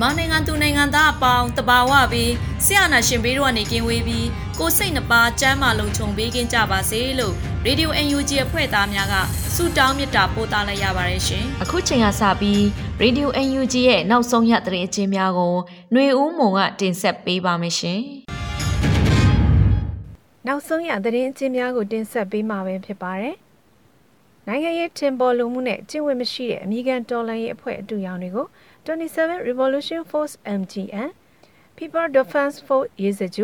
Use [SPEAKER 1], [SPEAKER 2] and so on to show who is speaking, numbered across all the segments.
[SPEAKER 1] မြန်မာနိုင်ငံသူနိုင်ငံသားအပေါင်းတဘာဝပြီးဆရာနာရှင်ဘေးတို့ကနေကင်းဝေးပြီးကိုစိတ်နှပါစမ်းမလုံးခြုံပေးကင်းကြပါစေလို့ Radio UNG အဖွဲ့သားများကဆုတောင်းမေတ္တာပို့သလိုက်ရပါတယ်ရှင်။
[SPEAKER 2] အခုချိန်ကစပြီး Radio UNG ရဲ့နောက်ဆုံးရသတင်းအချင်းများကိုຫນွေဦးမုံကတင်ဆက်ပေးပါမယ်ရှင်
[SPEAKER 3] နောက်ဆုံးရသတင်းအချင်းများကိုတင်ဆက်ပေးမှာပဲဖြစ်ပါတယ်။နိုင်ငံရေးထင်ပေါ်လူမှုနဲ့ကျင့်ဝတ်မရှိတဲ့အမိကန်တော်လှန်ရေးအဖွဲ့အတူရောင်တွေကို 27 Revolution Force MGN People Defense Force ရေးစကြ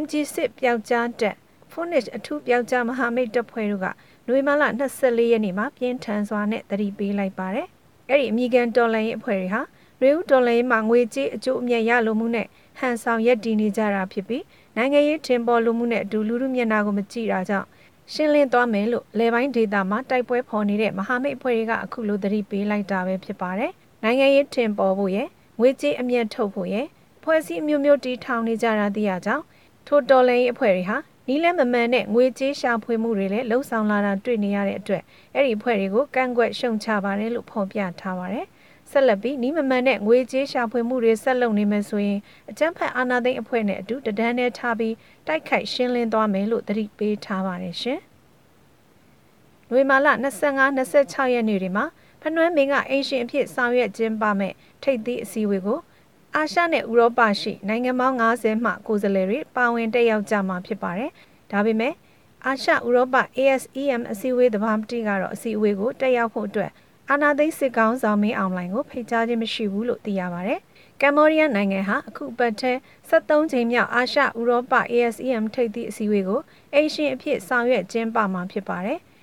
[SPEAKER 3] MG6 ပျောက်ကြားတက် Phoenix အထူးပျောက်ကြားမဟာမိတ်တပ်ဖွဲ့တို့ကနွေမလ24ရက်နေ့မှာပြင်းထန်စွာနဲ့တတိပေးလိုက်ပါတယ်။အဲ့ဒီအမိကန်တော်လှန်ရေးအဖွဲ့တွေဟာရေဦးတော်လှန်ရေးမှာငွေကြေးအကျိုးအမြတ်ရလိုမှုနဲ့ဟန်ဆောင်ရက်တည်နေကြတာဖြစ်ပြီးနိုင်ငံရေးထင်ပေါ်လူမှုနဲ့အတူလူမှုမျက်နှာကိုမကြည့်တာကြောင့်ရှင်းလင်းသွားမယ်လို့လေပိုင်းဒေတာမှာတိုက်ပွဲဖော်နေတဲ့မဟာမိတ်အဖွဲ့တွေကအခုလိုသတိပေးလိုက်တာပဲဖြစ်ပါတယ်။ နိုင်ငံရေးထင်ပေါ်ဖို့ရဲ့ငွေကြေးအမြတ်ထုတ်ဖို့ရဲ့ဖွဲ့စည်းအမျိုးမျိုးတီထောင်နေကြတာသိရကြောင်းထိုတော်လှန်ရေးအဖွဲ့တွေဟာနီးလန်းမမှန်တဲ့ငွေကြေးရှာဖွေမှုတွေလည်းလှုံ့ဆော်လာတာတွေ့နေရတဲ့အတွက်အဲ့ဒီအဖွဲ့တွေကိုကန့်ကွက်ရှုံချပါတယ်လို့ဖော်ပြထားပါတယ်။ဆက်လက်ပြီးနီးမမှန်တဲ့ငွေကြေးရှာဖွေမှုတွေဆက်လုပ်နေမယ်ဆိုရင်အကြမ်းဖက်အာဏာသိမ်းအဖွဲ့နဲ့အတူတဒန်းနဲ့ထားပြီးတိုက်ခိုက်ရှင်းလင်းသွားမယ်လို့သတိပေးထားပါတယ်ရှင်။နွေမာလ25-26ရက်နေ့တွေမှာ ဖနွမ်းမင်းကအင်ရှင်အဖြစ်ဆောင်ရွက်ခြင်းပါမဲ့ထိပ်သီးအစည်းအဝေးကိုအာရှနဲ့ဥရောပရှိနိုင်ငံပေါင်း90မှကိုယ်စားလှယ်တွေပါဝင်တက်ရောက်ကြမှာဖြစ်ပါတယ်။ဒါပေမဲ့အာရှဥရောပ ASEM အစည်းအဝေးသဘာပတိကတော့အစည်းအဝေးကိုတက်ရောက်ဖို့အတွက်အာနာသိန်းစစ်ကောင်းဆောင်မင်းအောင်လှိုင်ကိုဖိတ်ကြားခြင်းမရှိဘူးလို့သိရပါတယ်။ကမ္ဘောဒီးယားနိုင်ငံဟာအခုပတ်ထဲ73ချိန်မြောက်အာရှဥရောပ ASEM ထိပ်သီးအစည်းအဝေးကိုအိမ်ရှင်အဖြစ်ဆောင်ရွက်ကျင်းပမှာဖြစ်ပါတယ်။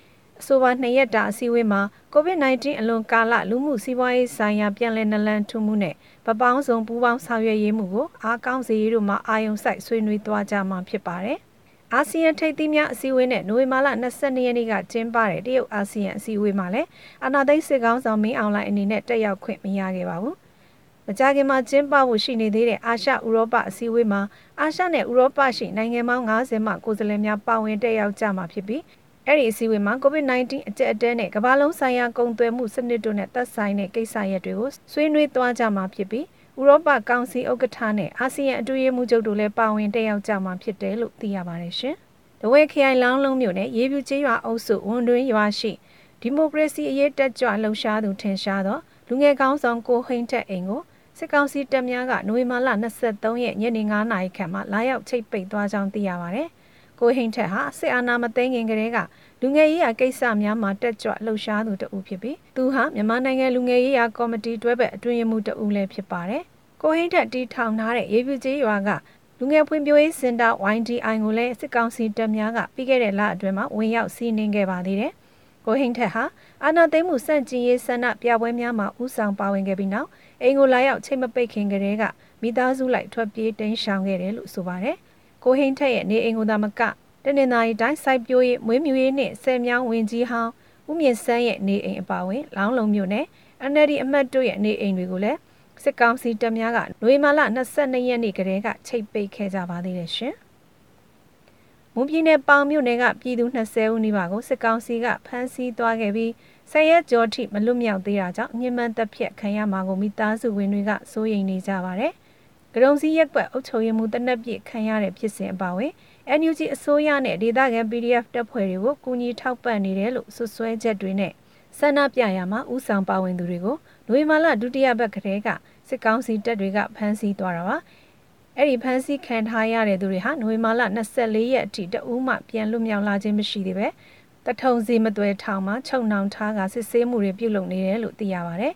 [SPEAKER 3] အဆိုပါနှစ်ရက်တာအစည်းအဝေးမှာ COVID-19 အလွန်ကာလလူမှုစီးပွားရေးဆိုင်ရာပြန်လည်နလန်ထူမှုနဲ့ဗပောင်းစုံပူးပေါင်းဆောင်ရွက်ရေးမှုကိုအားကောင်းစေရေးတို့မှာအာယုံစိုက်ဆွေးနွေးသွားကြမှာဖြစ်ပါတယ်။အာဆီယံထိပ်သီးများအစည်းအဝေးနဲ့နိုဝင်ဘာလ22ရက်နေ့ကကျင်းပတဲ့တရုတ်အာဆီယံအစည်းအဝေးမှာလည်းအာနာသိန်းစစ်ကောင်းဆောင်မင်းအောင်လှိုင်အနေနဲ့တက်ရောက်ခွင့်မရခဲ့ပါဘူး။မကြခင်မှာကျင်းပဖို့ရှိနေသေးတဲ့အာရှဥရောပအစည်းအဝေးမှာအာရှနဲ့ဥရောပရှိနိုင်ငံပေါင်း90မှကိုယ်စားလှယ်များပါဝင်တက်ရောက်ကြမှာဖြစ်ပြီး အဲ့ဒီအစည်းအဝေးမှာ COVID-19 အကျက်အတဲနဲ့ကမ္ဘာလုံးဆိုင်ရာကုန်သွယ်မှုစနစ်တို့နဲ့သက်ဆိုင်တဲ့ကိစ္စရပ်တွေကိုဆွေးနွေးသွားကြမှာဖြစ်ပြီးဥရောပကောင်စီဥက္ကဋ္ဌနဲ့အာဆီယံအတူရေးမှုချုပ်တို့လည်းပါဝင်တက်ရောက်ကြမှာဖြစ်တယ်လို့သိရပါတယ်ရှင်။တဝဲခရိုင်လောင်းလုံးမြို့နယ်ရေပြူကျေးရွာအုပ်စုဝန်တွင်းရွာရှိဒီမိုကရေစီအရေးတက်ကြွလှုပ်ရှားသူထင်ရှားသောလူငယ်ကောင်းဆောင်ကိုဟိန်တက်အိမ်ကိုစစ်ကောင်စီတပ်များကနိုဝင်ဘာလ23ရက်ညနေ9နာရီခန့်မှာလာရောက်ချိတ်ပိတ်သွားကြောင်းသိရပါတယ်။ ကိုဟိန်ထက်ဟာစစ်အာဏာမသိမ်းခင်ကတည်းကလူငယ်ရေးရာကိစ္စများမှာတက်ကြွလှုပ်ရှားသူတဦးဖြစ်ပြီးသူဟာမြန်မာနိုင်ငံလူငယ်ရေးရာကော်မတီတွဲဘက်အတွင်းရေးမှူးတဦးလည်းဖြစ်ပါတယ်။ကိုဟိန်းထက်တီထောင်ထားတဲ့ရေပြူကြီးရွာကလူငယ်ဖွံ့ဖြိုးရေးစင်တာ YDI ကိုလည်းစစ်ကောင်စီတပ်များကပြီးခဲ့တဲ့လအတွင်းမှာဝင်ရောက်စီးနင်းခဲ့ပါသေးတယ်။ကိုဟိန်းထက်ဟာအာဏာသိမ်းမှုစန့်ကျင်ရေးဆန္ဒပြပွဲများမှာဥဆောင်ပါဝင်ခဲ့ပြီးနောက်အိမ်ကိုလာရောက်ချိန်မပိတ်ခင်ကတည်းကမိသားစုလိုက်ထွက်ပြေးတိမ်းရှောင်ခဲ့တယ်လို့ဆိုပါတယ်။ ကိုဟိန်းထက်ရဲ့နေအိမ်ကိုသာမကတနင်္သာရီတိုင်းစိုက်ပျိုးရေးမွေးမြူရေးနှင့်ဆယ်မြောင်းဝင်ကြီးဟောင်းဦးမြင့်စန်းရဲ့နေအိမ်အပါအဝင်လောင်းလုံးမြို့နယ် NLD အမတ်တို့ရဲ့နေအိမ်တွေကိုလည်းစစ်ကောင်စီတပ်များကနွေမာလ22ရက်နေ့ကတည်းကချိတ်ပိတ်ခဲ့ကြပါသေးတယ်ရှင်။မွန်ပြည်နယ်ပေါင်မြို့နယ်ကပြည်သူ20ဦးနီးပါးကိုစစ်ကောင်စီကဖမ်းဆီးသွားခဲ့ပြီးဆယ်ရက်ကျော်ထိမလွတ်မြောက်သေးတာကြောင့်ညှဉ်းပန်းတပ်ဖြတ်ခံရမှာကိုမိသားစုဝင်တွေကစိုးရိမ်နေကြပါတယ်။ ကရုံစည်းရက်ကွက်အုပ်ချုပ်ရေးမှူးတနက်ပြစ်ခံရတဲ့ဖြစ်စဉ်အပါအဝင် NUG အစိုးရနဲ့ဒေသခံ PDF တပ်ဖွဲ့တွေကိုကူညီထောက်ပံ့နေတယ်လို့ဆွဆွဲချက်တွေနဲ့ဆန္ဒပြရမှာဥဆောင်ပါဝင်သူတွေကိုနိုဝင်ဘာလဒုတိယပတ်ကတည်းကစစ်ကောင်စီတပ်တွေကဖမ်းဆီးသွားတာပါအဲ့ဒီဖမ်းဆီးခံထားရတဲ့သူတွေဟာနိုဝင်ဘာလ24ရက်အထိတအူးမှပြန်လွတ်မြောက်လာခြင်းမရှိသေးပဲတထုံစီမသွဲထောင်မှာခြုံနှောင်ထားကစစ်ဆေးမှုတွေပြုလုပ်နေတယ်လို့သိရပါတယ်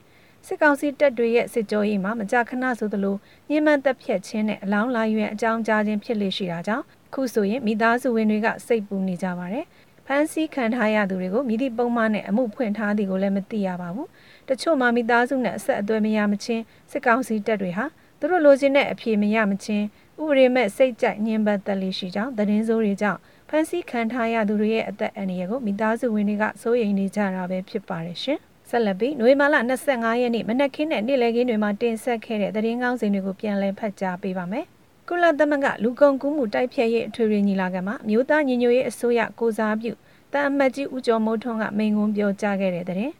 [SPEAKER 3] စစ်ကောင်စီတပ်တွေရဲ့စစ်ကြောရေးမှာမကြာခဏဆိုသလိုညှဉ်းပန်းတပ်ဖြတ်ခြင်းနဲ့အလောင်းလာရွယ်အကြောင်းကြားခြင်းဖြစ်လေရှိတာကြောင့်ခုဆိုရင်မိသားစုဝင်တွေကစိတ်ပူနေကြပါတယ်ဖမ်းဆီးခံထားရသူတွေကိုမိသည့်ပုံမှန်နဲ့အမှုဖွင့်ထားသည်ကိုလည်းမသိရပါဘူးတချို့မှမိသားစုနဲ့အဆက်အသွယ်မရမချင်းစစ်ကောင်စီတပ်တွေဟာသူတို့လိုချင်တဲ့အဖြေမရမချင်းဥပဒေမဲ့စိတ်ကြိုက်ညှဉ်းပန်းတက်လေးရှိကြောင်းသတင်းစိုးတွေကြောင့်ဖမ်းဆီးခံထားရသူတွေရဲ့အသက်အန္တရာယ်ကိုမိသားစုဝင်တွေကစိုးရိမ်နေကြတာပဲဖြစ်ပါတယ်ရှင် ဆက်လက်ပြီးနွေမာလ25ရက်နေ့မနက်ခင်းနဲ့နေ့လယ်ခင်းတွေမှာတင်ဆက်ခဲ့တဲ့သတင်းကောင်းစင်တွေကိုပြန်လည်ဖတ်ကြားပေးပါမယ်။ကုလသမဂ္ဂလူကုန်ကူးမှုတိုက်ဖျက်ရေးအထွေထွေညီလာခံမှာမြို့သားညီညွတ်ရေးအစိုးရကိုစားပြုတန်အမတ်ကြီးဦးကျော်မိုးထွန်းကမိန့်ခွန်းပြောကြားခဲ့တဲ့တဲ့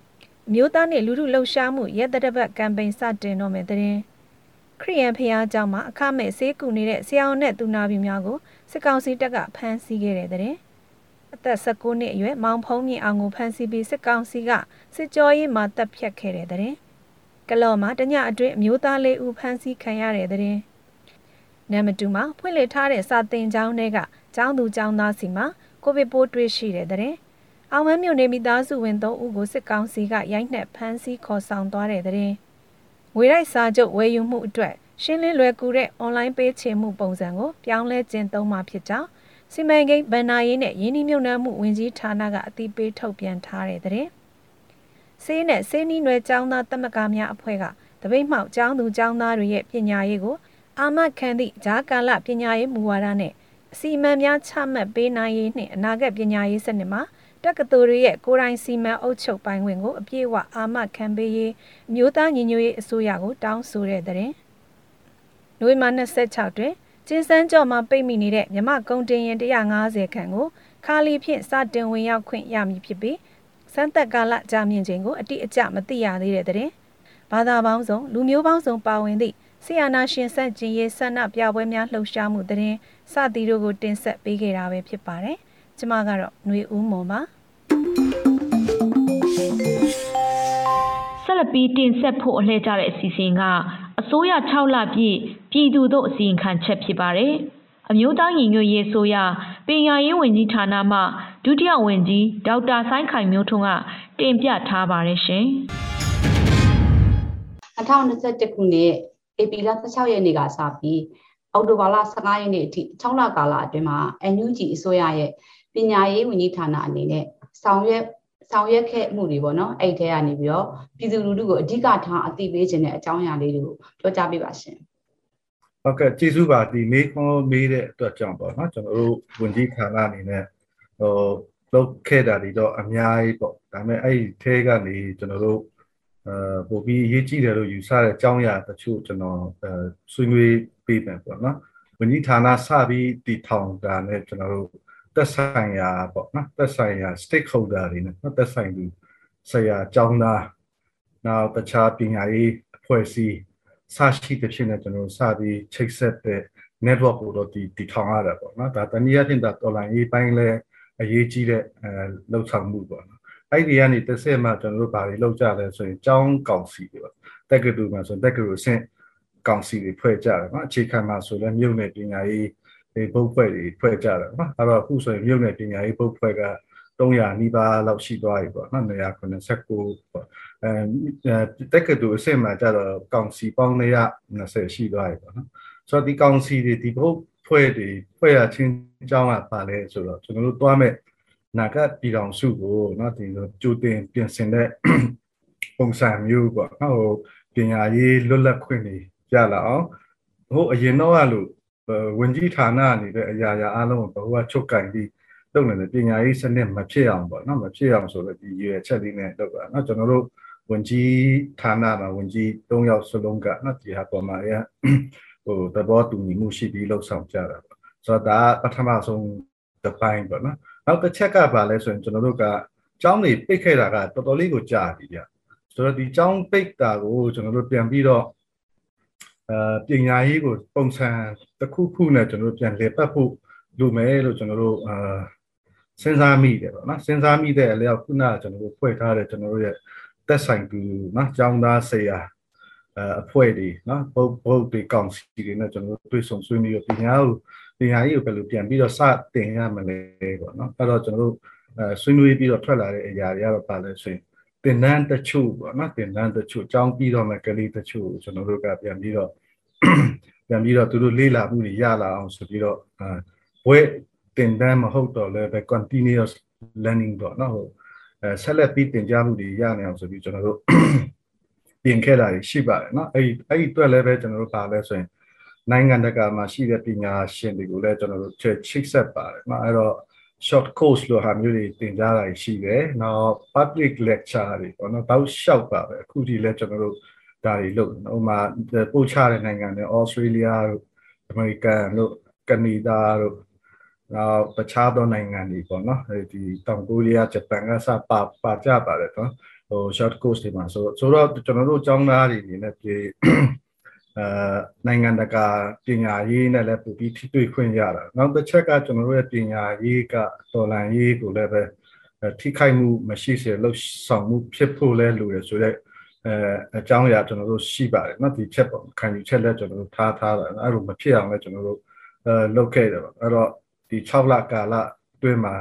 [SPEAKER 3] ။မြို့သားနဲ့လူထုလှုပ်ရှားမှုရက်တရပတ်ကမ်ပိန်းစတင်တော့မယ်တဲ့။ခရီးယန်ဖျားเจ้าမှာအခမဲ့ဆေးကူနေတဲ့ဆရာဝန်နဲ့သူနာပြုများကိုစစ်ကောင်စီတပ်ကဖမ်းဆီးခဲ့တဲ့တဲ့အ သက်16နှစ်အရွယ်မောင်ဖုံးမြင့်အောင်ကိုဖမ်းဆီးပြီးစစ်ကောင်စီကစစ်ကြောရေးမှာတပ်ဖြတ်ခဲ့တဲ့တဲ့ကလော်မှာတညအတွင်းအမျိုးသားလေးဦးဖမ်းဆီးခံရတဲ့တဲ့နမ်မတူမှာဖွင့်လှစ်ထားတဲ့စာသင်ကျောင်းတွေကကျောင်းသူကျောင်းသားစီမှာကိုဗစ်ပိုးတွေ့ရှိတဲ့တဲ့အောင်မမြို့နေမိသားစုဝင်3ဦးကိုစစ်ကောင်စီကရိုက်နှက်ဖမ်းဆီးခေါ်ဆောင်သွားတဲ့တဲ့ငွေရိုက်စာချုပ်ဝယ်ယူမှုအတွက်ရှင်းလင်းလွယ်ကူတဲ့ online ပေးချေမှုပုံစံကိုပြောင်းလဲကျင့်သုံးမှာဖြစ်ကြောင်း စီမံကိန်းဗန်နာရေးနဲ့ရင်းနှီးမြှုပ်နှံမှုဝင်ကြီးဌာနကအသိပေးထုတ်ပြန်ထားတဲ့တဲ့ဆေးနဲ့ဆေးနီးနွယ်ကျောင်းသားတက်မကများအဖွဲ့ကတပိတ်မှောက်ကျောင်းသူကျောင်းသားတွေရဲ့ပညာရေးကိုအာမခံသည့်ဂျာကာလပညာရေးမူဝါဒနဲ့အစီအမံများချမှတ်ပေးနိုင်ရေးနှင့်အနာဂတ်ပညာရေးစနစ်မှာတက္ကသိုလ်တွေရဲ့ကိုယ်တိုင်စီမံအုပ်ချုပ်ပိုင်ခွင့်ကိုအပြည့်အဝအာမခံပေးရေးမြို့သားညီညွတ်ရေးအစိုးရကိုတောင်းဆိုတဲ့တဲ့။နိုဝင်ဘာ26တွင် ကျင်းစန်းကြော်မှာပိတ်မိနေတဲ့မြမကုံတင်ရင်150ခန့်ကိုခါလီဖြင့်စတင်ဝင်ရောက်ခွင့်ရမည်ဖြစ်ပြီးစမ်းသက်ကာလကြာမြင့်ခြင်းကိုအတိအကျမသိရသေးတဲ့တဲ့။ဘာသာပေါင်းစုံလူမျိုးပေါင်းစုံပါဝင်သည့်ဆီယနာရှင်ဆက်ကျင်ရေးဆန္ဒပြပွဲများလှုပ်ရှားမှုတဲ့စသည်တို့ကိုတင်ဆက်ပေးခဲ့တာပဲဖြစ်ပါတယ်။ကျွန်မကတော့ຫນွေဦးမွန်ပါ
[SPEAKER 2] ဆက်လက်ပြီးတင်ဆက်ဖို့အလှည့်ကြတဲ့အစီအစဉ်ကအစိုးရ6လပြည့် ပြည်သူတို့အစီရင်ခံချက်ဖြစ်ပါတယ်။အမျိုးသားညီညွတ်ရေးဆိုရပညာရေးဝန်ကြီးဌာနမှဒုတိယဝန်ကြီးဒေါက်တာဆိုင်းခိုင်မျိုးထွန်းကတင်ပြထားပါတယ်ရှင်။
[SPEAKER 4] 2021ခုနှစ်ဧပြီလ16ရက်နေ့ကစပြီးအောက်တိုဘာလ15ရက်နေ့အထိ6လကာလအတွင်းမှာ NUG အစိုးရရဲ့ပညာရေးဝန်ကြီးဌာနအနေနဲ့ဆောင်ရွက်ဆောင်ရွက်ခဲ့မှုတွေပေါ့နော်အဲ့ထဲကနေပြီးတော့ပြည်သူလူထုကိုအဓိကထားအသိပေးခြင်းတဲ့အကြောင်းအရာလေးတွေကိုပြောကြားပေးပါရှင်
[SPEAKER 5] ဟုတ်ကဲ့ကျေးဇူးပါဒီမေးခွန်းမေးတဲ့အတွက်ကြောင့်ပေါ့နော်ကျွန်တော်တို့ဝန်ကြီးဌာနအနေနဲ့ဟိုလုပ်ခဲ့တာတွေတော့အများကြီးပေါ့ဒါပေမဲ့အဲ့ဒီထဲကနေကျွန်တော်တို့အဲပို့ပြီးအရေးကြီးတယ်လို့ယူဆတဲ့အကြောင်းအရာတချို့ကျွန်တော်အဲဆွေးနွေးပေးမယ်ပေါ့နော်ဝန်ကြီးဌာနစပြီးတည်ထောင်တာနဲ့ကျွန်တော်တို့သက်ဆိုင်ရာပေါ့နော်သက်ဆိုင်ရာ stakeholder တွေနဲ့သက်ဆိုင်သူဆရာကျောင်းသားနောက်တခြားပညာရေးအဖွဲ့အစည်း စရှိတဲ့ဖြစ်နေကျွန်တော်စပြီးချိတ်ဆက်တဲ့ network ကိုတော့ဒီတည်ထောင်ရတာပေါ့နော်ဒါတနည်းအားဖြင့်ဒါ online ရေးပိုင်းလဲအရေးကြီးတဲ့အဲလှုပ်ဆောင်မှုပေါ့နော်အဲ့ဒီကနေတစ်ဆက်မှကျွန်တော်တို့ဘာတွေလုပ်ကြလဲဆိုရင်ကျောင်းကောင်စီတွေပေါ့တက်ကတူမှာဆိုတက်ကတူအဆင့်ကောင်စီတွေဖွဲ့ကြတယ်နော်အခြေခံမှာဆိုလဲမြို့နယ်ပညာရေးဒီဘုတ်ဖွဲ့တွေဖွဲ့ကြတယ်နော်အဲ့တော့အခုဆိုရင်မြို့နယ်ပညာရေးဘုတ်ဖွဲ့က300နီးပါးလောက်ရှိသွားပြီပေါ့နော်189ပေါ့ အဲတက်ကတူအစ်စ်မှာကြတော့ကောင်စီပေါင်း120ရှိသွားပြီပေါ့နော်ဆိုတော့ဒီကောင်စီတွေဒီဘုတ်ဖွဲ့တွေဖွဲ့ရချင်းအကြောင်းကပါလဲဆိုတော့ကျွန်တော်တို့တွားမဲ့နာကပြည်တော်စုကိုเนาะဒီလိုကြိုတင်ပြင်ဆင်တဲ့ပုံစံမျိုးပေါ့เนาะဟိုပညာရေးလွတ်လပ်ခွင့်တွေရလာအောင်ဟိုအရင်တော့ကလို့ဝင်ကြီးဌာနအနေနဲ့အရာရာအားလုံးကိုဘဝချုပ်ကင်ပြီးလုပ်နေတယ်ပညာရေးစနစ်မဖြစ်အောင်ပေါ့နော်မဖြစ်အောင်ဆိုတော့ဒီရွယ်ချက်လေးနဲ့လုပ်တာနော်ကျွန်တော်တို့ ဝင်ကြီးဌာနမှာဝင်ကြီး၃ယောက်စလုံးကနော်ဒီဟာပေါ်မှာရဟိုသဘောတူညီမှုရှိပြီးလှုပ်ဆောင်ကြတာပေါ့ဆိုတော့ဒါပထမဆုံးတစ်ပိုင်းပေါ့နော်နောက်တစ်ချက်ကပါလဲဆိုရင်ကျွန်တော်တို့ကကျောင်းတွေပိတ်ခဲ့တာကတော်တော်လေးကိုကြာပြီဗျဆိုတော့ဒီကျောင်းပိတ်တာကိုကျွန်တော်တို့ပြန်ပြီးတော့အဲပညာရေးကိုပုံစံတစ်ခုခုနဲ့ကျွန်တော်တို့ပြန်လည်ပတ်ဖို့လူမယ်လို့ကျွန်တော်တို့အာစဉ်းစားမိတယ်ပေါ့နော်စဉ်းစားမိတဲ့အလျောက်ခုနကကျွန်တော်တို့ဖွဲ့ထားတဲ့ကျွန်တော်တို့ရဲ့ သက်ဆိုင်သူနော်ကျောင်းသားဆရာအဖွဲ့တွေနော်ဘုတ်ဘုတ်တွေကောင်စီတွေနဲ့ကျွန်တော်တို့တွေ့ဆုံဆွေးနွေးရပညာကိုပညာရေးကိုဘယ်လိုပြန်ပြီးတော့စတင်ရမလဲပေါ့နော်အဲ့တော့ကျွန်တော်တို့အဲဆွေးနွေးပြီးတော့ထွက်လာတဲ့အရာတွေကတော့ပါလဲဆိုရင်တင်နန်းတချို့ပေါ့နော်တင်နန်းတချို့အကြောင်းပြီးတော့မှကလေးတချို့ကျွန်တော်တို့ကပြန်ပြီးတော့ပြန်ပြီးတော့သူတို့လေ့လာမှုတွေရလာအောင်ဆိုပြီးတော့အဲဘွဲတင်တန်းမဟုတ်တော့လည်းပဲ continuous learning တော့နော်ဟို အဲဆက်လက်ပြီးတင်ကြားမှုတွေရနိုင်အောင်ဆိုပြီးကျွန်တော်တို့ပြင်ခဲ့တာရှိပါတယ်เนาะအဲ့ဒီအဲ့ဒီအတွက်လည်းပဲကျွန်တော်တို့ပါလဲဆိုရင်နိုင်ငံတကာမှာရှိတဲ့ပညာရှင်တွေကိုလည်းကျွန်တော်တို့ချိတ်ဆက်ပါတယ်เนาะအဲ့တော့ short course လို့ဟာမျိုးတွေတင်ကြားတာရှိတယ်။နောက် public lecture တွေပေါ့နော်။တောက်လျှောက်ပါပဲ။အခုဒီလဲကျွန်တော်တို့ဒါတွေလုပ်။ဥပမာပို့ချတဲ့နိုင်ငံတွေ Australia တို့ American တို့ကနေဒါတို့ နောက်တခြားသောနိုင်ငံတွေပေါ့နော်ဒီတောင်ကိုရီးယားဂျပန်ကစပါပါကြပါတယ်နော်ဟို short course တွေမှာဆိုဆိုတော့ကျွန်တော်တို့အကြောင်းသားတွေအနေနဲ့ပြည်အဲနိုင်ငံတကာပညာရေးနဲ့လည်းပူပြီးထိတွေ့ခွင့်ရတာနောက်တစ်ချက်ကကျွန်တော်တို့ရဲ့ပညာရေးကတော်လန်ရေးကိုလည်းပဲထိခိုက်မှုမရှိစေလို့ဆောင်မှုဖြစ်ဖို့လဲလိုရဆိုတော့အဲအကြောင်းအရာကျွန်တော်တို့ရှိပါတယ်နော်ဒီချက်ပေါ့ခံယူချက်လည်းကျွန်တော်တို့ထားထားတာအဲ့လိုမဖြစ်အောင်လည်းကျွန်တော်တို့အဲလုပ်ခဲ့တယ်ပေါ့အဲ့တော့ ဒီ6လကာလအတွင်းမှာ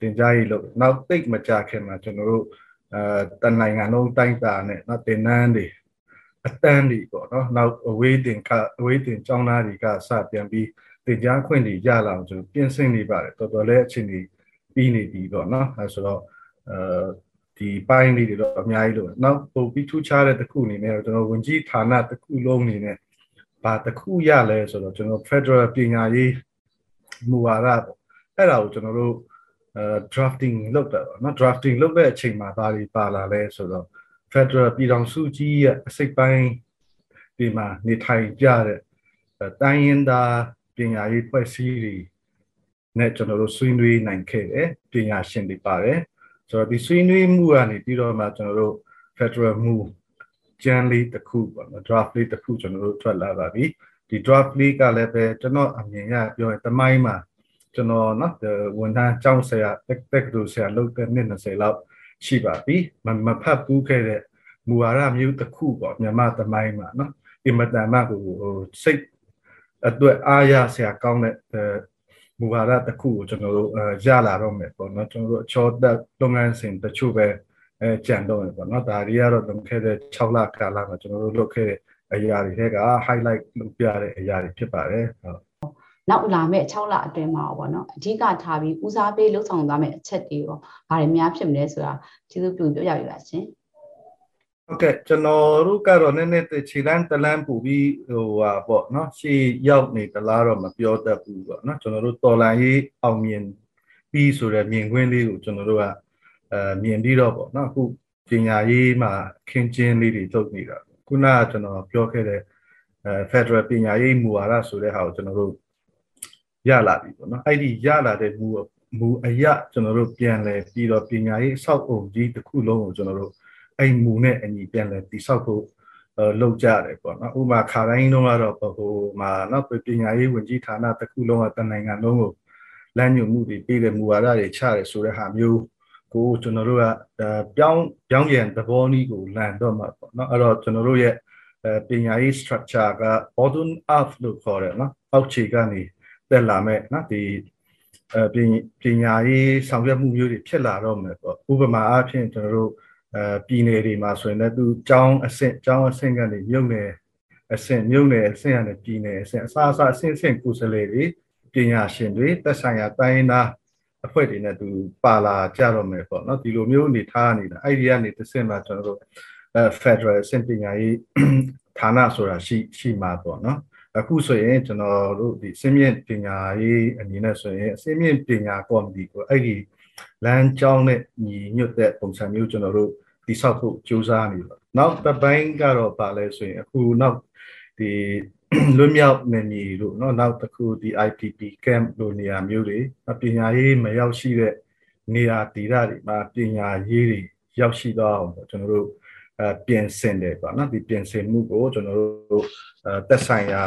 [SPEAKER 5] တင်ကြားရေးလုပ်နောက်တိတ်မကြခင်မှာကျွန်တော်တို့အဲတနိုင်ငံလုံးတိုင်းတာနဲ့နော်တင်နန်းတွေအတန်းတွေပေါ့နော်နောက်အဝေးတင်ကအဝေးတင်ကျောင်းသားတွေကစပြန်ပြီးတင်ကြားခွင့်တွေရလာအောင်ကျွန်တော်ပြင်ဆင်နေပါတယ်တော်တော်လေးအချိန်ကြီးပြီးနေပြီပေါ့နော်အဲဆိုတော့အဲဒီပိုင်းလေးတွေတော့အများကြီးလို့နောက်ပုံပြီးထူးခြားတဲ့တစ်ခုအနေနဲ့ကျွန်တော်ဝင်ကြီးဌာနတစ်ခုလုံးအနေနဲ့ဘာတစ်ခုရလဲဆိုတော့ကျွန်တော် Federal ပညာရေး မူဝါဒပေါ့အဲ့ဒါကိုကျွန်တော်တို့အဲ drafting လုပ်တာပေါ့နော် drafting လုပ်တဲ့အချိန်မှာဘာတွေပါလာလဲဆိုတော့ Federal ပြည်ထောင်စုကြီးရဲ့အစိတ်ပိုင်းဒီမှာနေထိုင်ကြတဲ့တိုင်းရင်းသားပညာရေးဖွဲ့စည်းတွေနဲ့ကျွန်တော်တို့ဆွေးနွေးနိုင်ခဲ့တယ်ပညာရှင်တွေပါတယ်ဆိုတော့ဒီဆွေးနွေးမှုကနေပြီးတော့မှကျွန်တော်တို့ Federal မူကျန်းလေးတစ်ခုပေါ့နော် draft လေးတစ်ခုကျွန်တော်တို့ထွက်လာပါပြီ ဒီ draft လေးကလည်းပဲကျွန်တော်အမြင်ရပြောရင်တမိုင်းမှာကျွန်တော်နော်ဝန်ထမ်းကျောင်းဆရာတက်တက်တူဆရာလုပ်တဲ့နှစ်20လောက်ရှိပါပြီမမဖတ်ဘူးခဲ့တဲ့မူဝါဒမျိုးတစ်ခုပေါ့မြန်မာသမိုင်းမှာနော်အင်မတန်မှကိုဟိုစိတ်အတွက်အားရဆရာကောင်းတဲ့မူဝါဒတစ်ခုကိုကျွန်တော်တို့ရလာတော့မယ်ပေါ့နော်ကျွန်တော်တို့အချောတက်လုပ်ငန်းစဉ်တချို့ပဲအဲကြံတော့မယ်ပေါ့နော်ဒါတွေကတော့လွန်ခဲ့တဲ့6လကာလမှာကျွန်တော်တို့လုပ်ခဲ့တဲ့ အရာတွေထဲက highlight လုပ်ပြတဲ့အရာတွေဖြစ်ပါတယ်ဟုတ်
[SPEAKER 4] နောက်လာမဲ့6လအတွင်းမှာပေါ့နော်အဓိကထားပြီးဦးစားပေးလှုပ်ဆောင်သွားမယ့်အချက်တွေရောဘာတွေများဖြစ်မလဲဆိုတာကျေးဇူးပြုပြောပြပြပါရှင်
[SPEAKER 5] ဟုတ်ကဲ့ကျွန်တော်တို့ကတော့နည်းနည်းခြေလန်းတလန်းပူပြီးဟိုဟာပေါ့နော်ရှေ့ရောက်နေတလားတော့မပြောတတ်ဘူးပေါ့နော်ကျွန်တော်တို့တော်လန်ရေးအောင်မြင်ပြီးဆိုတဲ့မြင်ကွင်းလေးကိုကျွန်တော်တို့ကအဲမြင်ပြီးတော့ပေါ့နော်အခုပညာရေးမှာခင်းကျင်းလေးတွေလုပ်နေတာ ခုနကကျွန်တော်ပြောခဲ့တဲ့အဲ Federal ပညာရေးမူဝါဒဆိုတဲ့ဟာကိုကျွန်တော်တို့ရလာပြီပေါ့နော်အဲ့ဒီရလာတဲ့မူမူအရကျွန်တော်တို့ပြန်လဲပြီးတော့ပညာရေးစောက်အုံကြီးတစ်ခုလုံးကိုကျွန်တော်တို့အဲ့မူနဲ့အညီပြန်လဲတိဆောက်ဖို့လောက်ကြတယ်ပေါ့နော်ဥပမာခါတိုင်းတော့ကတော့ဟိုမှာနော်ပညာရေးဝန်ကြီးဌာနတစ်ခုလုံးကတနိုင်ငံလုံးကိုလမ်းညွှန်မှုတွေပေးတဲ့မူဝါဒတွေချတယ်ဆိုတဲ့ဟာမျိုး ကိုကျွန်တော်တို့ကပြောင်းပြောင်းပြန်သဘောနည်းကိုလန်တော့မှာပေါ့နော်အဲ့တော့ကျွန်တော်တို့ရဲ့ပညာရေး structure က bottom up လို့ခေါ်တယ်နော်အောက်ခြေကနေတက်လာမဲ့နော်ဒီအပညာရေးဆောင်ရွက်မှုမျိုးတွေဖြစ်လာတော့မယ်ပေါ့ဥပမာအားဖြင့်ကျွန်တော်တို့အဲပြည်နယ်တွေမှာဆိုရင်လည်းသူကျောင်းအဆင့်ကျောင်းအဆင့်ကနေမြုပ်နယ်အဆင့်မြုပ်နယ်အဆင့်ကနေပြည်နယ်အဆင့်အစားအစာအဆင့်အဆင့်ကိုယ်စားလှယ်တွေပညာရှင်တွေသက်ဆိုင်ရာတိုင်းသား အဖွဲ့တွေနဲ့သူပါလာကြတော့မယ်ပေါ့နော်ဒီလိုမျိုးအနေထားနေတာအဲ့ဒီကနေတစ်ဆင့်မှာကျွန်တော်တို့အဲ Federal အဆင့်ပညာရေးဌာနဆိုတာရှိရှိမှာပေါ့နော်အခုဆိုရင်ကျွန်တော်တို့ဒီအစင်းမြင့်ပညာရေးအနေနဲ့ဆိုရင်အစင်းမြင့်ပညာကော်မတီကိုအဲ့ဒီလမ်းကြောင်းနဲ့ညီညွတ်တဲ့ပုံစံမျိုးကျွန်တော်တို့တိဆောက်ဖို့ကြိုးစားနေပါနောက်တစ်ပိုင်းကတော့ပါလဲဆိုရင်အခုနောက်ဒီ လွတ်မြောက်နေမည်လို့เนาะနောက်တစ်ခုဒီ IPP camp လိုနေရာမျိုးတွေပညာရေးမရောက်ရှိတဲ့နေရာဒေသတွေမှာပညာရေးတွေရောက်ရှိတော့အောင်ကျွန်တော်တို့အဲပြင်ဆင်တယ်ပေါ့နော်ဒီပြင်ဆင်မှုကိုကျွန်တော်တို့အဲတက်ဆိုင်ရာ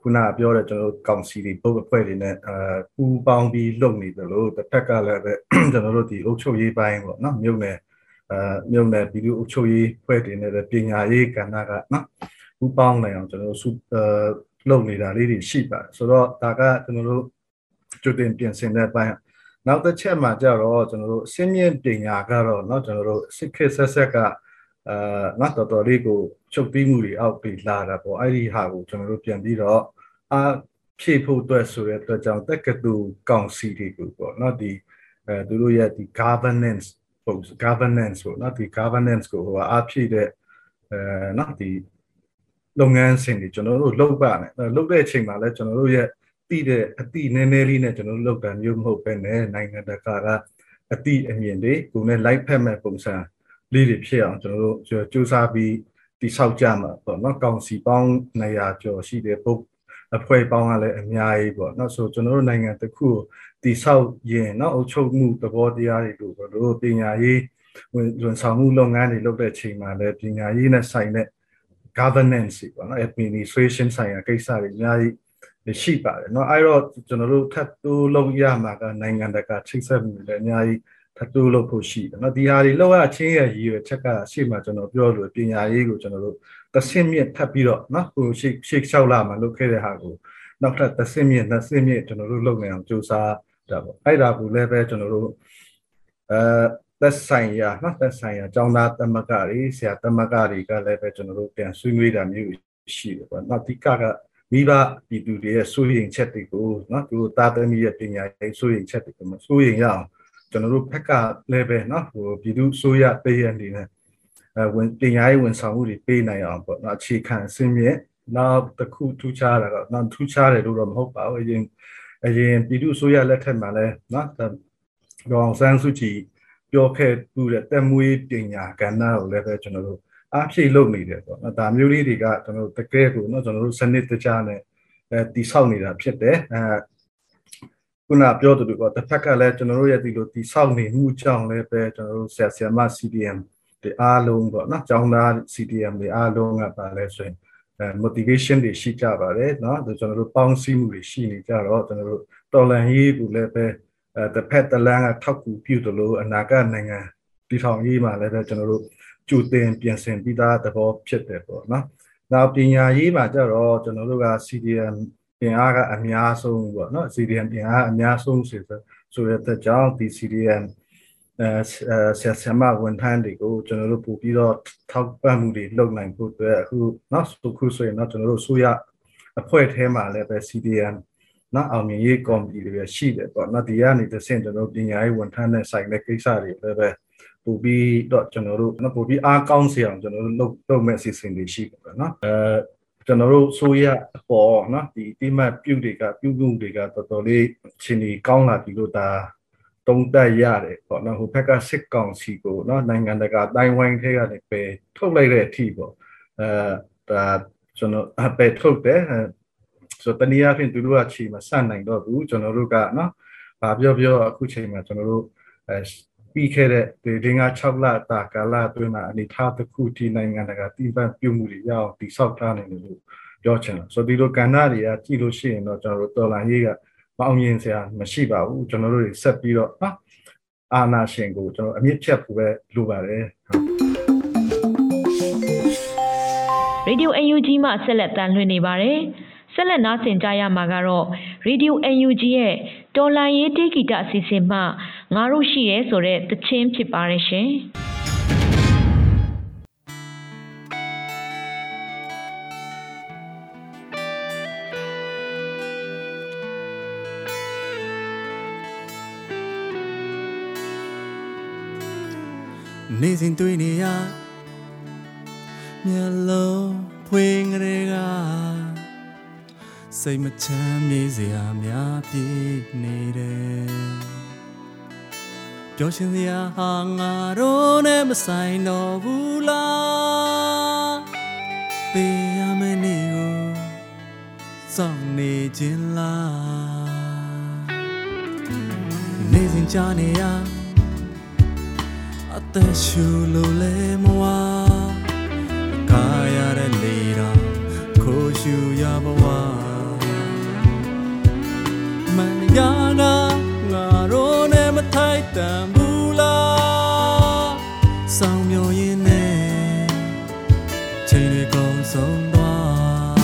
[SPEAKER 5] ခုနပြောတဲ့ကျွန်တော်တို့ကောင်စီတွေပုတ်အဖွဲ့တွေနဲ့အဲပူပေါင်းပြီးလုပ်နေတယ်လို့တစ်ဖက်ကလည်းပဲကျွန်တော်တို့ဒီအုပ်ချုပ်ရေးပိုင်းပေါ့နော်မြို့နယ်အဲမြို့နယ်ပြည်သူအုပ်ချုပ်ရေးဖွဲ့တွေနဲ့ပညာရေးကဏ္ဍကနော် ပူပေါင်းနိုင်အောင်ကျွန်တော်တို့စုအဲလုပ်နေတာလေးတွေရှိပါတယ်ဆိုတော့ဒါကကျွန်တော်တို့ကြိုတင်ပြင်ဆင်တဲ့ပိုင်းနောက်တစ်ချက်မှာကြတော့ကျွန်တော်တို့အစင်းမြင့်ပညာကတော့เนาะကျွန်တော်တို့စစ်ခေတ်ဆက်ဆက်ကအာငါတော်တော်လေးကိုချုပ်ပြီးမှုတွေအောက်ပြီးလာတာပေါ့အဲ့ဒီဟာကိုကျွန်တော်တို့ပြန်ပြီးတော့အာဖြည့်ဖို့အတွက်ဆိုတဲ့အတွက်ကြောင့်တက္ကသိုလ်ကောင်စီတွေကိုပေါ့เนาะဒီအဲသူတို့ရဲ့ဒီ governance ပုံ governance ပေါ့เนาะဒီ governance ကိုဟိုအားဖြည့်တဲ့အဲเนาะဒီ လုပ်ငန်းစဉ်တွေကျွန်တော်တို့လုပ်ပါမယ်လုပ်တဲ့အချိန်မှာလည်းကျွန်တော်တို့ရဲ့တည်တဲ့အတိနည်းနည်းလေးနဲ့ကျွန်တော်တို့လုပ်တာမျိုးမဟုတ်ပဲနဲ့နိုင်ငံတကာကအတိအမြင်တွေကိုနဲ့ live ဖက်မဲ့ပုံစံလေးတွေဖြစ်အောင်ကျွန်တော်တို့စူးစမ်းပြီးတိဆောက်ကြမှာပေါ့နော်ကောင်စီပေါင်း900ကျော်ရှိတဲ့ပုတ်အဖွဲ့ပေါင်းကလည်းအများကြီးပေါ့နော်ဆိုကျွန်တော်တို့နိုင်ငံတစ်ခုတိဆောက်ရင်နော်အုပ်ချုပ်မှုသဘောတရားတွေလို့ပေါ့လို့ပညာရေးဝန်ဆောင်မှုလုပ်ငန်းတွေလုပ်တဲ့ချိန်မှာလည်းပညာရေးနဲ့ဆိုင်တဲ့ governance ပေါ့နော် administration ဆိုင်ရာကိစ္စတွေအများကြီးရှိပါတယ်เนาะအဲ့တော့ကျွန်တော်တို့ထပ်တိုးလုပ်ရမှာကနိုင်ငံတကာချိတ်ဆက်မှုလည်းအများကြီးထပ်တိုးလုပ်ဖို့ရှိတယ်เนาะဒီဟာတွေလောက်ရချင်းရဲ့ရည်ရွယ်ချက်ကရှေ့မှာကျွန်တော်ပြောလို့ပညာရေးကိုကျွန်တော်တို့သဆင့်မြင့်ထပ်ပြီးတော့เนาะဟိုရှေ့ရှေ့လျှောက်လာမှာလုပ်ခဲ့တဲ့ဟာကိုနောက်ထပ်သဆင့်မြင့်နှစ်ဆင့်မြင့်ကျွန်တော်တို့လုပ်နေအောင်ကြိုးစားတာပေါ့အဲ့ဒါကိုလည်းပဲကျွန်တော်တို့အဲ သက်ဆိုင်ရာနော်သက်ဆိုင်ရာကျောင်းသားသမဂ္ဂတွေဆရာသမဂ္ဂတွေကလည်းပဲကျွန်တော်တို့ပြန်ဆွေးနွေးတာမျိုးရှိတယ်ပေါ့နော်အဓိကကမိဘပြည်သူတွေရဲ့စိုးရိမ်ချက်တွေကိုနော်သူတို့သားသမီးရဲ့ပညာရေးစိုးရိမ်ချက်တွေကိုမစိုးရိမ်ရအောင်ကျွန်တော်တို့ဘက်ကလည်းပဲနော်ဟိုပြည်သူစိုးရပေးရအနေနဲ့အဲဝင်ပညာရေးဝန်ဆောင်မှုတွေပေးနိုင်အောင်ပေါ့နော်အခြေခံအစင်းမြင့်နောက်တစ်ခုထူးခြားတာတော့နောက်ထူးခြားတယ်လို့တော့မဟုတ်ပါဘူးအရင်အရင်ပြည်သူစိုးရလက်ထက်မှာလည်းနော်ဒေါအောင်ဆန်းစုကြည် ပြောခဲ့သူတဲ့တက်မွေးပညာကဏ္ဍကိုလည်းပဲကျွန်တော်တို့အားဖြည့်လုပ်နေတယ်ပေါ့နော်ဒါမျိုးလေးတွေကကျွန်တော်တို့တကယ်ကိုနော်ကျွန်တော်တို့စနစ်တကျနဲ့အဲတိဆောက်နေတာဖြစ်တယ်အဲခုနပြောသူတို့ကတစ်ဖက်ကလည်းကျွန်တော်တို့ရဲ့ဒီလိုတိဆောက်နေမှုကြောင့်လည်းပဲကျွန်တော်တို့ဆရာဆရာမ CDM ဒီအားလုံးပေါ့နော်ကျောင်းသား CDM တွေအားလုံးကပါလဲဆိုရင်အဲ motivation တွေရှိကြပါတယ်เนาะကျွန်တော်တို့ပေါင်းစည်းမှုတွေရှိနေကြတော့ကျွန်တော်တို့တော်လန်ရေးကိုလည်းပဲ အဲတစ်ဖက်တစ်လမ်းကထောက်ကူပြုသလိုအနာဂတ်နိုင်ငံတည်ထောင်ရေးမှာလည်းပဲကျွန်တော်တို့ကြိုတင်ပြင်ဆင်ပြီးသားသဘောဖြစ်တယ်ပေါ့နော်။နောက်ပညာရေးမှာကျတော့ကျွန်တော်တို့က CDM ပြင်အားကအများဆုံးပေါ့နော် CDM ပြင်အားအများဆုံးဆိုဆိုတဲ့အတွက်ကြောင့်ဒီ CDM အဲဆရာဆရာမဝန်ထမ်းတွေကိုကျွန်တော်တို့ပို့ပြီးတော့ထောက်ပံ့မှုတွေလုပ်နိုင်ဖို့အတွက်အခုเนาะဆိုခုဆိုရင်เนาะကျွန်တော်တို့ဆိုရအဖွဲ့ထဲမှာလည်းပဲ CDM နော်အောင်မြင်ရေးကော်မတီတွေရှိတယ်ပေါ့နော်ဒီကနေတစ်ဆင့်ကျွန်တော်ပညာရေးဝန်ထမ်းနဲ့ဆိုင်တဲ့ကိစ္စတွေလည်းပဲပို့ပြီးတော့ကျွန်တော်တို့နော်ပို့ပြီးအားကောင်းစေအောင်ကျွန်တော်တို့လုပ်လုပ်မဲ့အစီအစဉ်တွေရှိပါနော်အဲကျွန်တော်တို့ဆိုရအပေါ်နော်ဒီတိမတ်ပြုတ်တွေကပြုတ်မှုတွေကတော်တော်လေးချင်းဒီကောင်းလာပြီလို့ဒါတုံးတက်ရတယ်ပေါ့နော်ဟိုဘက်ကစစ်ကောင်စီကိုနော်နိုင်ငံတကာတိုင်းဝိုင်းထဲကနေပဲထုတ်လိုက်တဲ့အထိပေါ့အဲဒါကျွန်တော်အပဲထုတ်တယ် ဆိုတော့တနည်းအားဖြင့်သူတို့ကချိန်မဆန့်နိုင်တော့ဘူးကျွန်တော်တို့ကနော်။ဘာပြောပြောအခုချိန်မှာကျွန်တော်တို့အဲပြီးခဲ့တဲ့ဒီဒင်းက6လတာကာလအတွင်းမှာအနေထားတစ်ခုဒီနိုင်ငံတကာတည်ပံ့ပြုမှုတွေရအောင်တိဆောက်ထားနိုင်တယ်လို့ပြောချင်တယ်ဆိုတော့ဒီလိုကဏ္ဍတွေကကြည့်လို့ရှိရင်တော့ကျွန်တော်တို့တော်လိုင်းရေးကမအောင်မြင်စရာမရှိပါဘူးကျွန်တော်တို့တွေဆက်ပြီးတော့နော်အာနာရှင်ကိုကျွန်တော်အမြင့်ဖြတ်ဖို့ပဲလိုပါတယ်ဟုတ်
[SPEAKER 2] Radio UNG မှဆက်လက်တန်လှည့်နေပါတယ် ဆက်လက်နားဆင်ကြရမှာကတော့ Radio UNG ရဲ့တော်လန်ရေးတေးဂီတအစီအစဉ်မှငါတို့ရှိရဲဆိုတဲ့သချင်းဖြစ်ပါတယ်ရှင်
[SPEAKER 6] နေစဉ်တွေ့နေရမျက်လုံးဖွင့်ကြတဲ့က စိတ်မချမ်းမြေစရာများပြည့်နေတယ်ပျော်ရှင်စရာဟာငါတို့နဲ့မဆိုင်တော့ဘူးလားပေးရမယ့်နေ့ကိုစောင့်နေခြင်းလားနေစဉ်ကြားနေရအသက်ရှူလို့လဲမဝါကာရတဲ့လေတော့ခိုးရှူရဘ တန်ဘူးလားဆောင်မျောရင်းနဲ့ချိန်တွေကုန်ဆုံးသွား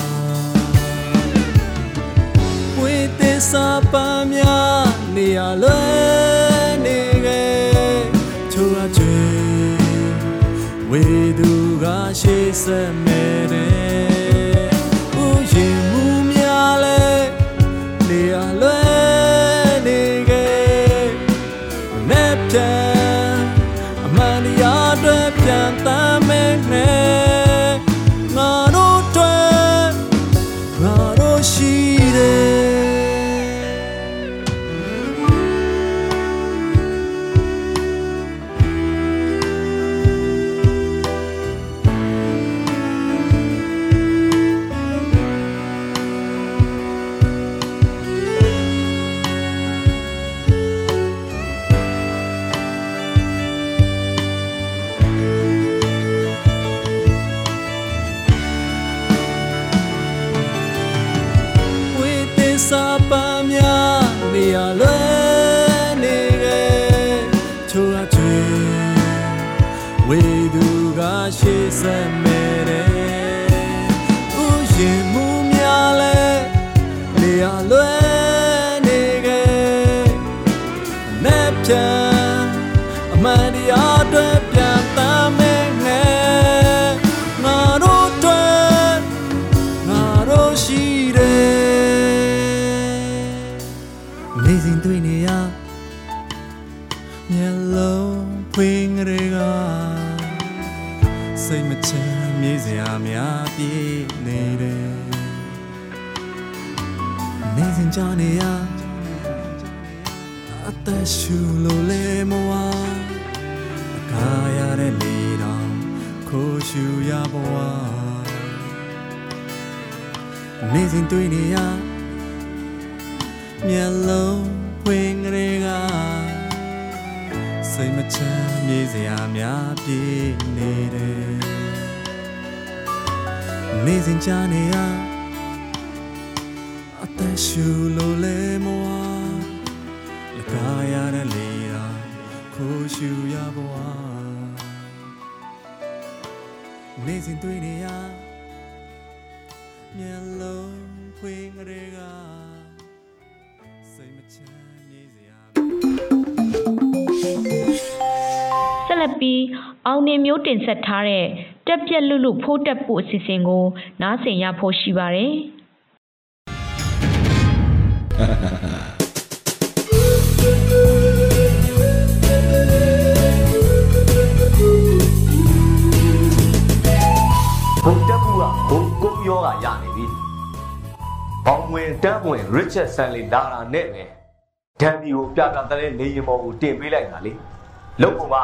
[SPEAKER 6] ဝေးသစ္စာပန်းများနေရလွယ်နေခဲ့ချိုးရချွေဝေသူကရှေ့ဆက် ခိုးရှူရဘဝနေစဉ်တွေ့နေရမျက်လုံးဖွင့်ကြရကစိတ်မချမ်းမြေစရာ
[SPEAKER 2] ဆက်လက်ပြီးအောင်နေမျိုးတင်ဆက်ထားတဲ့တက်ပြက်လူလူဖိုးတက်ဖို့အစီအစဉ်ကို နားဆင်ရဖို့ရှိပါတယ်။
[SPEAKER 7] တက်ဘူးကဘုံကုန်းယောဂရနေပြီ။ဘောင်ဝင်တန်းဝင် Richard Stanley လာတာနဲ့ပဲဒန်ဒီကိုပြပြတလဲနေရင်ပေါ်ကိုတင်ပေးလိုက်တာလေ။လုံပုံက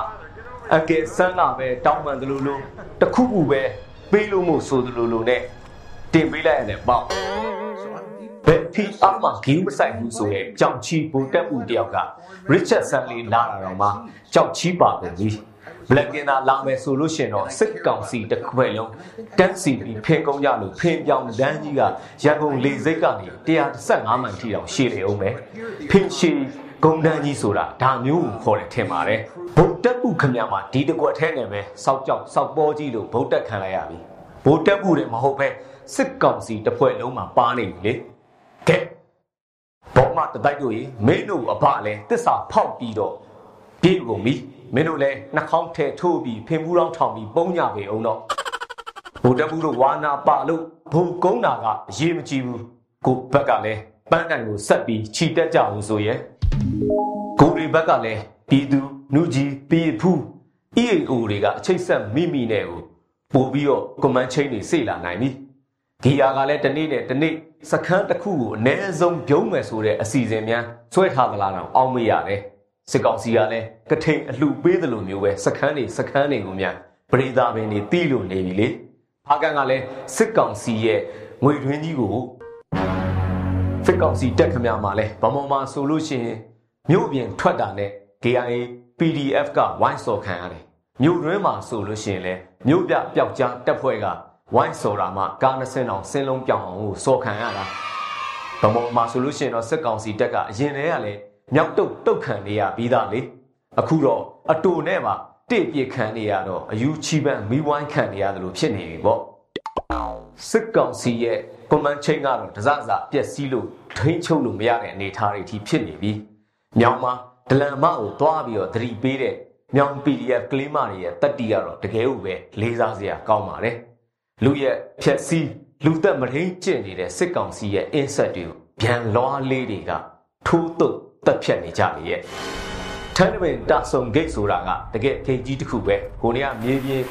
[SPEAKER 7] အကယ်ဆန်းကပဲတောင်းပန်သလိုလိုတစ်ခုခုပဲပေးလို့မို့ဆိုသလိုလိုနဲ့တင်ပေးလိုက်ရတယ်ပေါ့။ဘယ်ဖီအမဂင်းမဆိုင်ဘူးဆိုရဲ့ကြောက်ချီဘုံတက်မှုတယောက်က Richard Stanley လာတာတော့မှကြောက်ချီပါကု န်ပြီ။ Black Panther လာမယ်ဆိုလို့ရှင်တော့စစ်ကောင်စီတစ်ခွဲလုံးတက်စီပြီးဖင်ကုန်းကြလို့ဖင်ပြောင်လမ်းကြီးကရန်ကုန်လေစိတ်ကနေ115မိုင်ထိတောင်ရှည်လေအောင်ပဲဖင်ရှည်ဂုံတန်းကြီးဆိုတာဒါမျိုးကိုခေါ်တယ်ထင်ပါတယ်ဗုတ်တက်မှုခမရမှာဒီတကွက်ထဲနဲ့ပဲစောက်ကြောက်စောက်ပေါ်ကြီးလို့ဗုတ်တက်ခံလိုက်ရပြီဗုတ်တက်မှုတွေမဟုတ်ပဲစစ်ကောင်စီတစ်ဖွဲ့လုံးမှာပါနေပြီလေကဲဘောမတတိုက်တို့ရေမင်းတို့အဖလည်းတစ္ဆာဖောက်ပြီးတော့ပြေကုန်ပြီ မင်းတို့လည်းနှာခေါင်းထဲထိုးပြီးဖင်ဘူးတောင်းထောင်ပြီးပုံညာပေအောင်တော့ဘုတ်တက်ဘူးတို့ဝါနာပါလို့ဘုံကုန်းတာကအရေးမကြီးဘူးကိုဘက်ကလည်းပန်းတိုင်ကိုဆက်ပြီးခြိတက်ကြအောင်ဆိုရဲကိုရီဘက်ကလည်းပြည်သူနုကြီးပြည်ဖူး EAO တွေကအချိတ်ဆက်မိမိနဲ့ကိုပို့ပြီးတော့ကွန်မန်ချင်းတွေစေလာနိုင်ပြီဂီယာကလည်းတနေ့နဲ့တနေ့စခန်းတစ်ခုကိုအ ਨੇ ဆုံးပြုံးမယ်ဆိုတဲ့အစီအစဉ်များဆွဲထားသလားတော့အောင်းမရတယ် စစ်ကောင်စီကလည်းကထိန်အလှပေးသလိုမျိုးပဲစခန်းတွေစခန်းတွေကိုများပရိသာပင်တွေတီးလို့နေပြီလေဖားကန်ကလည်းစစ်ကောင်စီရဲ့ငွေတွင်းကြီးကိုစစ်ကောင်စီတက်ခမမှာလဲဗမာမှာဆိုလို့ရှိရင်မြို့ပြင်ထွက်တာနဲ့ KIA PDF ကဝိုင်းစော်ခံရတယ်မြို့တွင်းမှာဆိုလို့ရှိရင်လဲမြို့ပြပျောက်ကြားတပ်ဖွဲ့ကဝိုင်းစော်တာမှကား20တောင်ဆင်းလုံးပြောင်းအောင်ကိုစော်ခံရတာဗမောမှာဆိုလို့ရှိရင်တော့စစ်ကောင်စီတက်ကအရင်တည်းကလည်း မြောက်တုတ်တုတ်ခံနေရပြီးသားလေအခုတော့အတူနဲ့ပါတိပြစ်ခံနေရတော့အယူချီပန်းမိဝိုင်းခံနေရတယ်လို့ဖြစ်နေပြီပေါ့စစ်ကောင်စီရဲ့ကွန်မန်ချင်းကတော့တစစပြက်စီးလို့ထိန်းချုပ်လို့မရတဲ့အနေအထားတွေအထိဖြစ်နေပြီမြောင်မှာဒလန်မကိုသွားပြီးတော့သတိပေးတဲ့မြောင် PDF ကလေးမတွေရဲ့တက်တီကတော့တကယ်လို့ပဲလေးစားစရာကောင်းပါတယ်လူရဲ့ဖြက်စီးလူသက်မရင်းကျင့်နေတဲ့စစ်ကောင်စီရဲ့အင်းဆက်တွေကိုဗျံလွားလေးတွေကထိုးတုတ် တက်ဖြတ်နေကြလေရဲ့ထန်းပင်တဆုံဂိတ်ဆိုတာကတကယ်ဂိတ်ကြီးတစ်ခုပဲကိုနေကမြေပြင်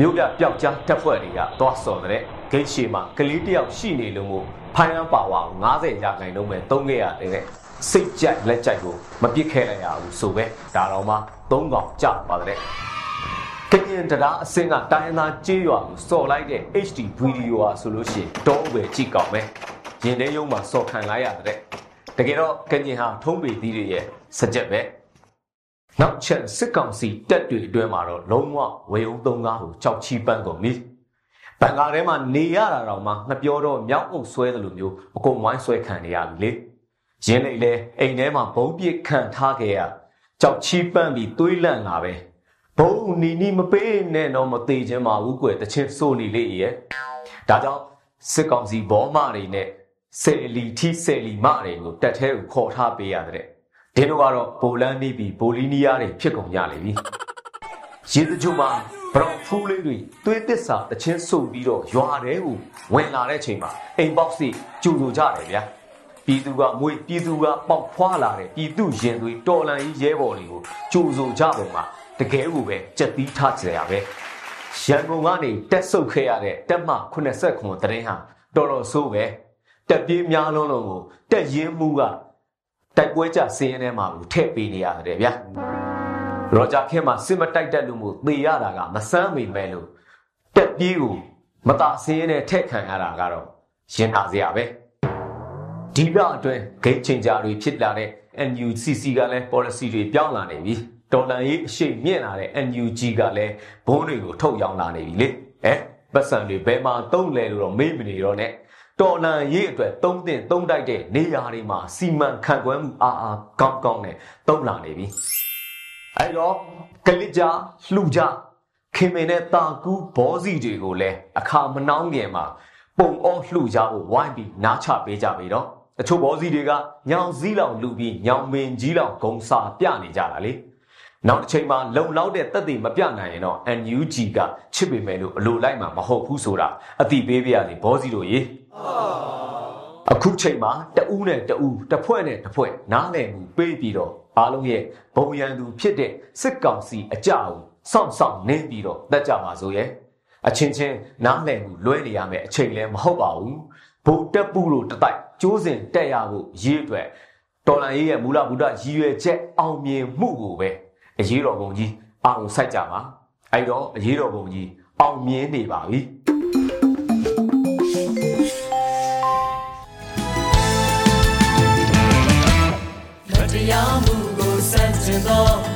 [SPEAKER 7] မြို့ပြပျောက်ကြားတက်ဖွဲ့တွေကသွားစော်တဲ့ဂိတ်ရှိမှာကလေးတယောက်ရှိနေလို့မို့ဖိုင်ဟန်ပါဝါကို90ရာခိုင်နှုန်းပဲသုံးခဲ့ရတယ်စိတ်ကြိုက်လက်ကြိုက်ကိုမပစ်ခဲ့လိုက်ရဘူးဆိုပဲဒါတော့မှသုံးកောင်ကြပါတဲ့ကရင်တရားအစင်းကတိုင်းသားကြေးရွာကိုစော်လိုက်တဲ့ HD ဗီဒီယိုဟာဆိုလို့ရှိရင်တော့ပဲကြည့်ကောင်းပဲရင်ထဲရုံးမှာစော်ခံလိုက်ရတဲ့ တကယ်တော့ကရင်ဟာထုံးပေသီးတွေရဲ့စကြက်ပဲနောက်ချက်စစ်ကောင်စီတက်တွေအတွင်းမှာတော့လုံးဝဝေုံသုံးကားကိုကြောက်ချီပန်းကုန်ပြီဘန်ကာထဲမှာနေရတာတော့မှငပြောတော့မြောက်အုပ်ဆွဲတယ်လို့မျိုးအကုန်ဝိုင်းဆွဲခံနေရပြီလေရင်းလေးလဲအိမ်ထဲမှာဘုံပစ်ခံထားခဲ့ရကြောက်ချီပန်းပြီးတွေးလန့်လာပဲဘုံနီနီမပေးနဲ့တော့မသေးခြင်းမှာဘူးကွယ်တချင်းစိုးနေလေရဲ့ဒါကြောင့်စစ်ကောင်စီဘောမတွေနဲ့ ဆယ်လီထီဆယ်လီမတွေကိုတက်ထဲကိုခေါ်ထားပေးရတဲ့ဒီလိုကတော့ပိုလန်နေပြီးဘိုလီနီးယားတွေဖြစ်ကုန်ကြလေပြီရေတချို့မှာဘရောင်ဖူးလေးတွေသွေးသစ္စာတချင်းစုပ်ပြီးတော့ရွာထဲကိုဝင်လာတဲ့ချိန်မှာအိမ်ပေါက်စီကျူလိုကြတယ်ဗျာပြည်သူကမွေပြည်သူကပေါက်ဖွာလာတဲ့ပြည်သူရင်သွေးတော်လန်ကြီးရဲဘော်တွေကိုကြိုဆိုကြပုံမှာတကယ်ကိုပဲကြက်သီးထားကြရပဲရန်ကုန်ကနေတက်ဆုပ်ခဲ့ရတဲ့တက်မ89တရင်ဟာတော်တော်ဆိုးပဲ တက်ပြေးများလုံးလုံးကိုတက်ရင်းမှုကတိုက်ပွဲကြစင်းရဲထဲမှာကိုထည့်ပေးနေရတယ်ဗျာရောဂျာခင်မှာစစ်မတိုက်တက်လို့မို့သေရတာကမဆန်းမိမဲ့လို့တက်ပြေးကိုမတာစင်းရဲနဲ့ထည့်ခံရတာကတော့ရင်နာစရာပဲဒီလအတွင်းဂိတ်ချင်းကြတွေဖြစ်လာတဲ့ NUCC ကလည်း policy တွေပြောင်းလာနေပြီဒေါ်လာရေးအရှိမြင့်လာတဲ့ NUG ကလည်းဘုန်းတွေကိုထုတ်ရောင်းလာနေပြီလေအဲပတ်စံတွေဘယ်မှာတုံးလဲလို့တော့မေးမနေတော့နဲ့ တော်လန်ရေးအတွက်သုံးတင်သုံးတိုက်တဲ့နေရာတွေမှာစီမံခန့်ခွဲမှုအားအားကောင်းကောင်းနဲ့သုံးလာနေပြီအဲတော့ကလစ်ကြလှူကြခင်မင်နဲ့တာကူးဘောစီတွေကိုလည်းအခါမနှောင်းခင်မှာပုံအောလှူကြဖို့ဝိုင်းပြီးနားချပေးကြပြီတော့တချို့ဘောစီတွေကညောင်စည်းလောင်လူပြီးညောင်မင်ကြီးလောင်ဂုံစာပြနေကြတာလေနောက်တစ်ချိန်မှာလုံလောက်တဲ့တက်တည်မပြနိုင်ရင်တော့ NUG ကချစ်ပေမယ်လို့အလိုလိုက်မှာမဟုတ်ဘူးဆိုတာအတိပေးပြရစီဘောစီတို့ရေ အခုချိန်မှာတဦးနဲ့တဦးတစ်ဖွဲ့နဲ့တစ်ဖွဲ့နားလည်မှုပေးပြီးတော့အားလုံးရဲ့ဘုံရန်သူဖြစ်တဲ့စစ်ကောင်စီအကြအုံစောင့်ဆောင်နေပြီးတော့တက်ကြပါစို့ရဲ့အချင်းချင်းနားလည်မှုလွဲနေရမယ်အချိန်လည်းမဟုတ်ပါဘူးဘုံတက်ပူလို့တတိုက်ကျိုးစင်တက်ရဖို့ရေးအတွက်တော်လန်ရေးရဲ့မူလဗုဒ္ဓရည်ရွယ်ချက်အောင်မြင်မှုကိုပဲအရေးတော်ပုံကြီးအောင်စိုက်ကြပါအဲ့တော့အရေးတော်ပုံကြီးအောင်မြင်နေပါပြီ
[SPEAKER 8] တရားမှုကိုစန့်ကျင်သော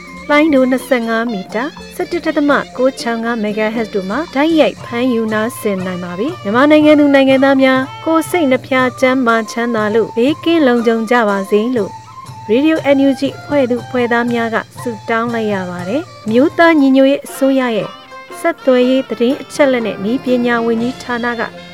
[SPEAKER 3] လိုင်းဒို25မီတာ17.665 MHz တို့မှာဓာတ်ရိုက်ဖမ်းယူနာဆင်နိုင်ပါပြီမြန်မာနိုင်ငံသူနိုင်ငံသားများကိုယ်စိတ်နှဖျားချမ်းမာချမ်းသာလို့ဘေးကင်းလုံခြုံကြပါစေလို့ Radio NUG ဖွဲ့သူဖွဲ့သားများကဆုတောင်းလိုက်ရပါတယ်မြို့သားညီညွတ်ရေးအစိုးရရဲ့ဆက်သွယ်ရေးသတင်းအချက်အလက်နဲ့ဤပညာဝန်ကြီးဌာနက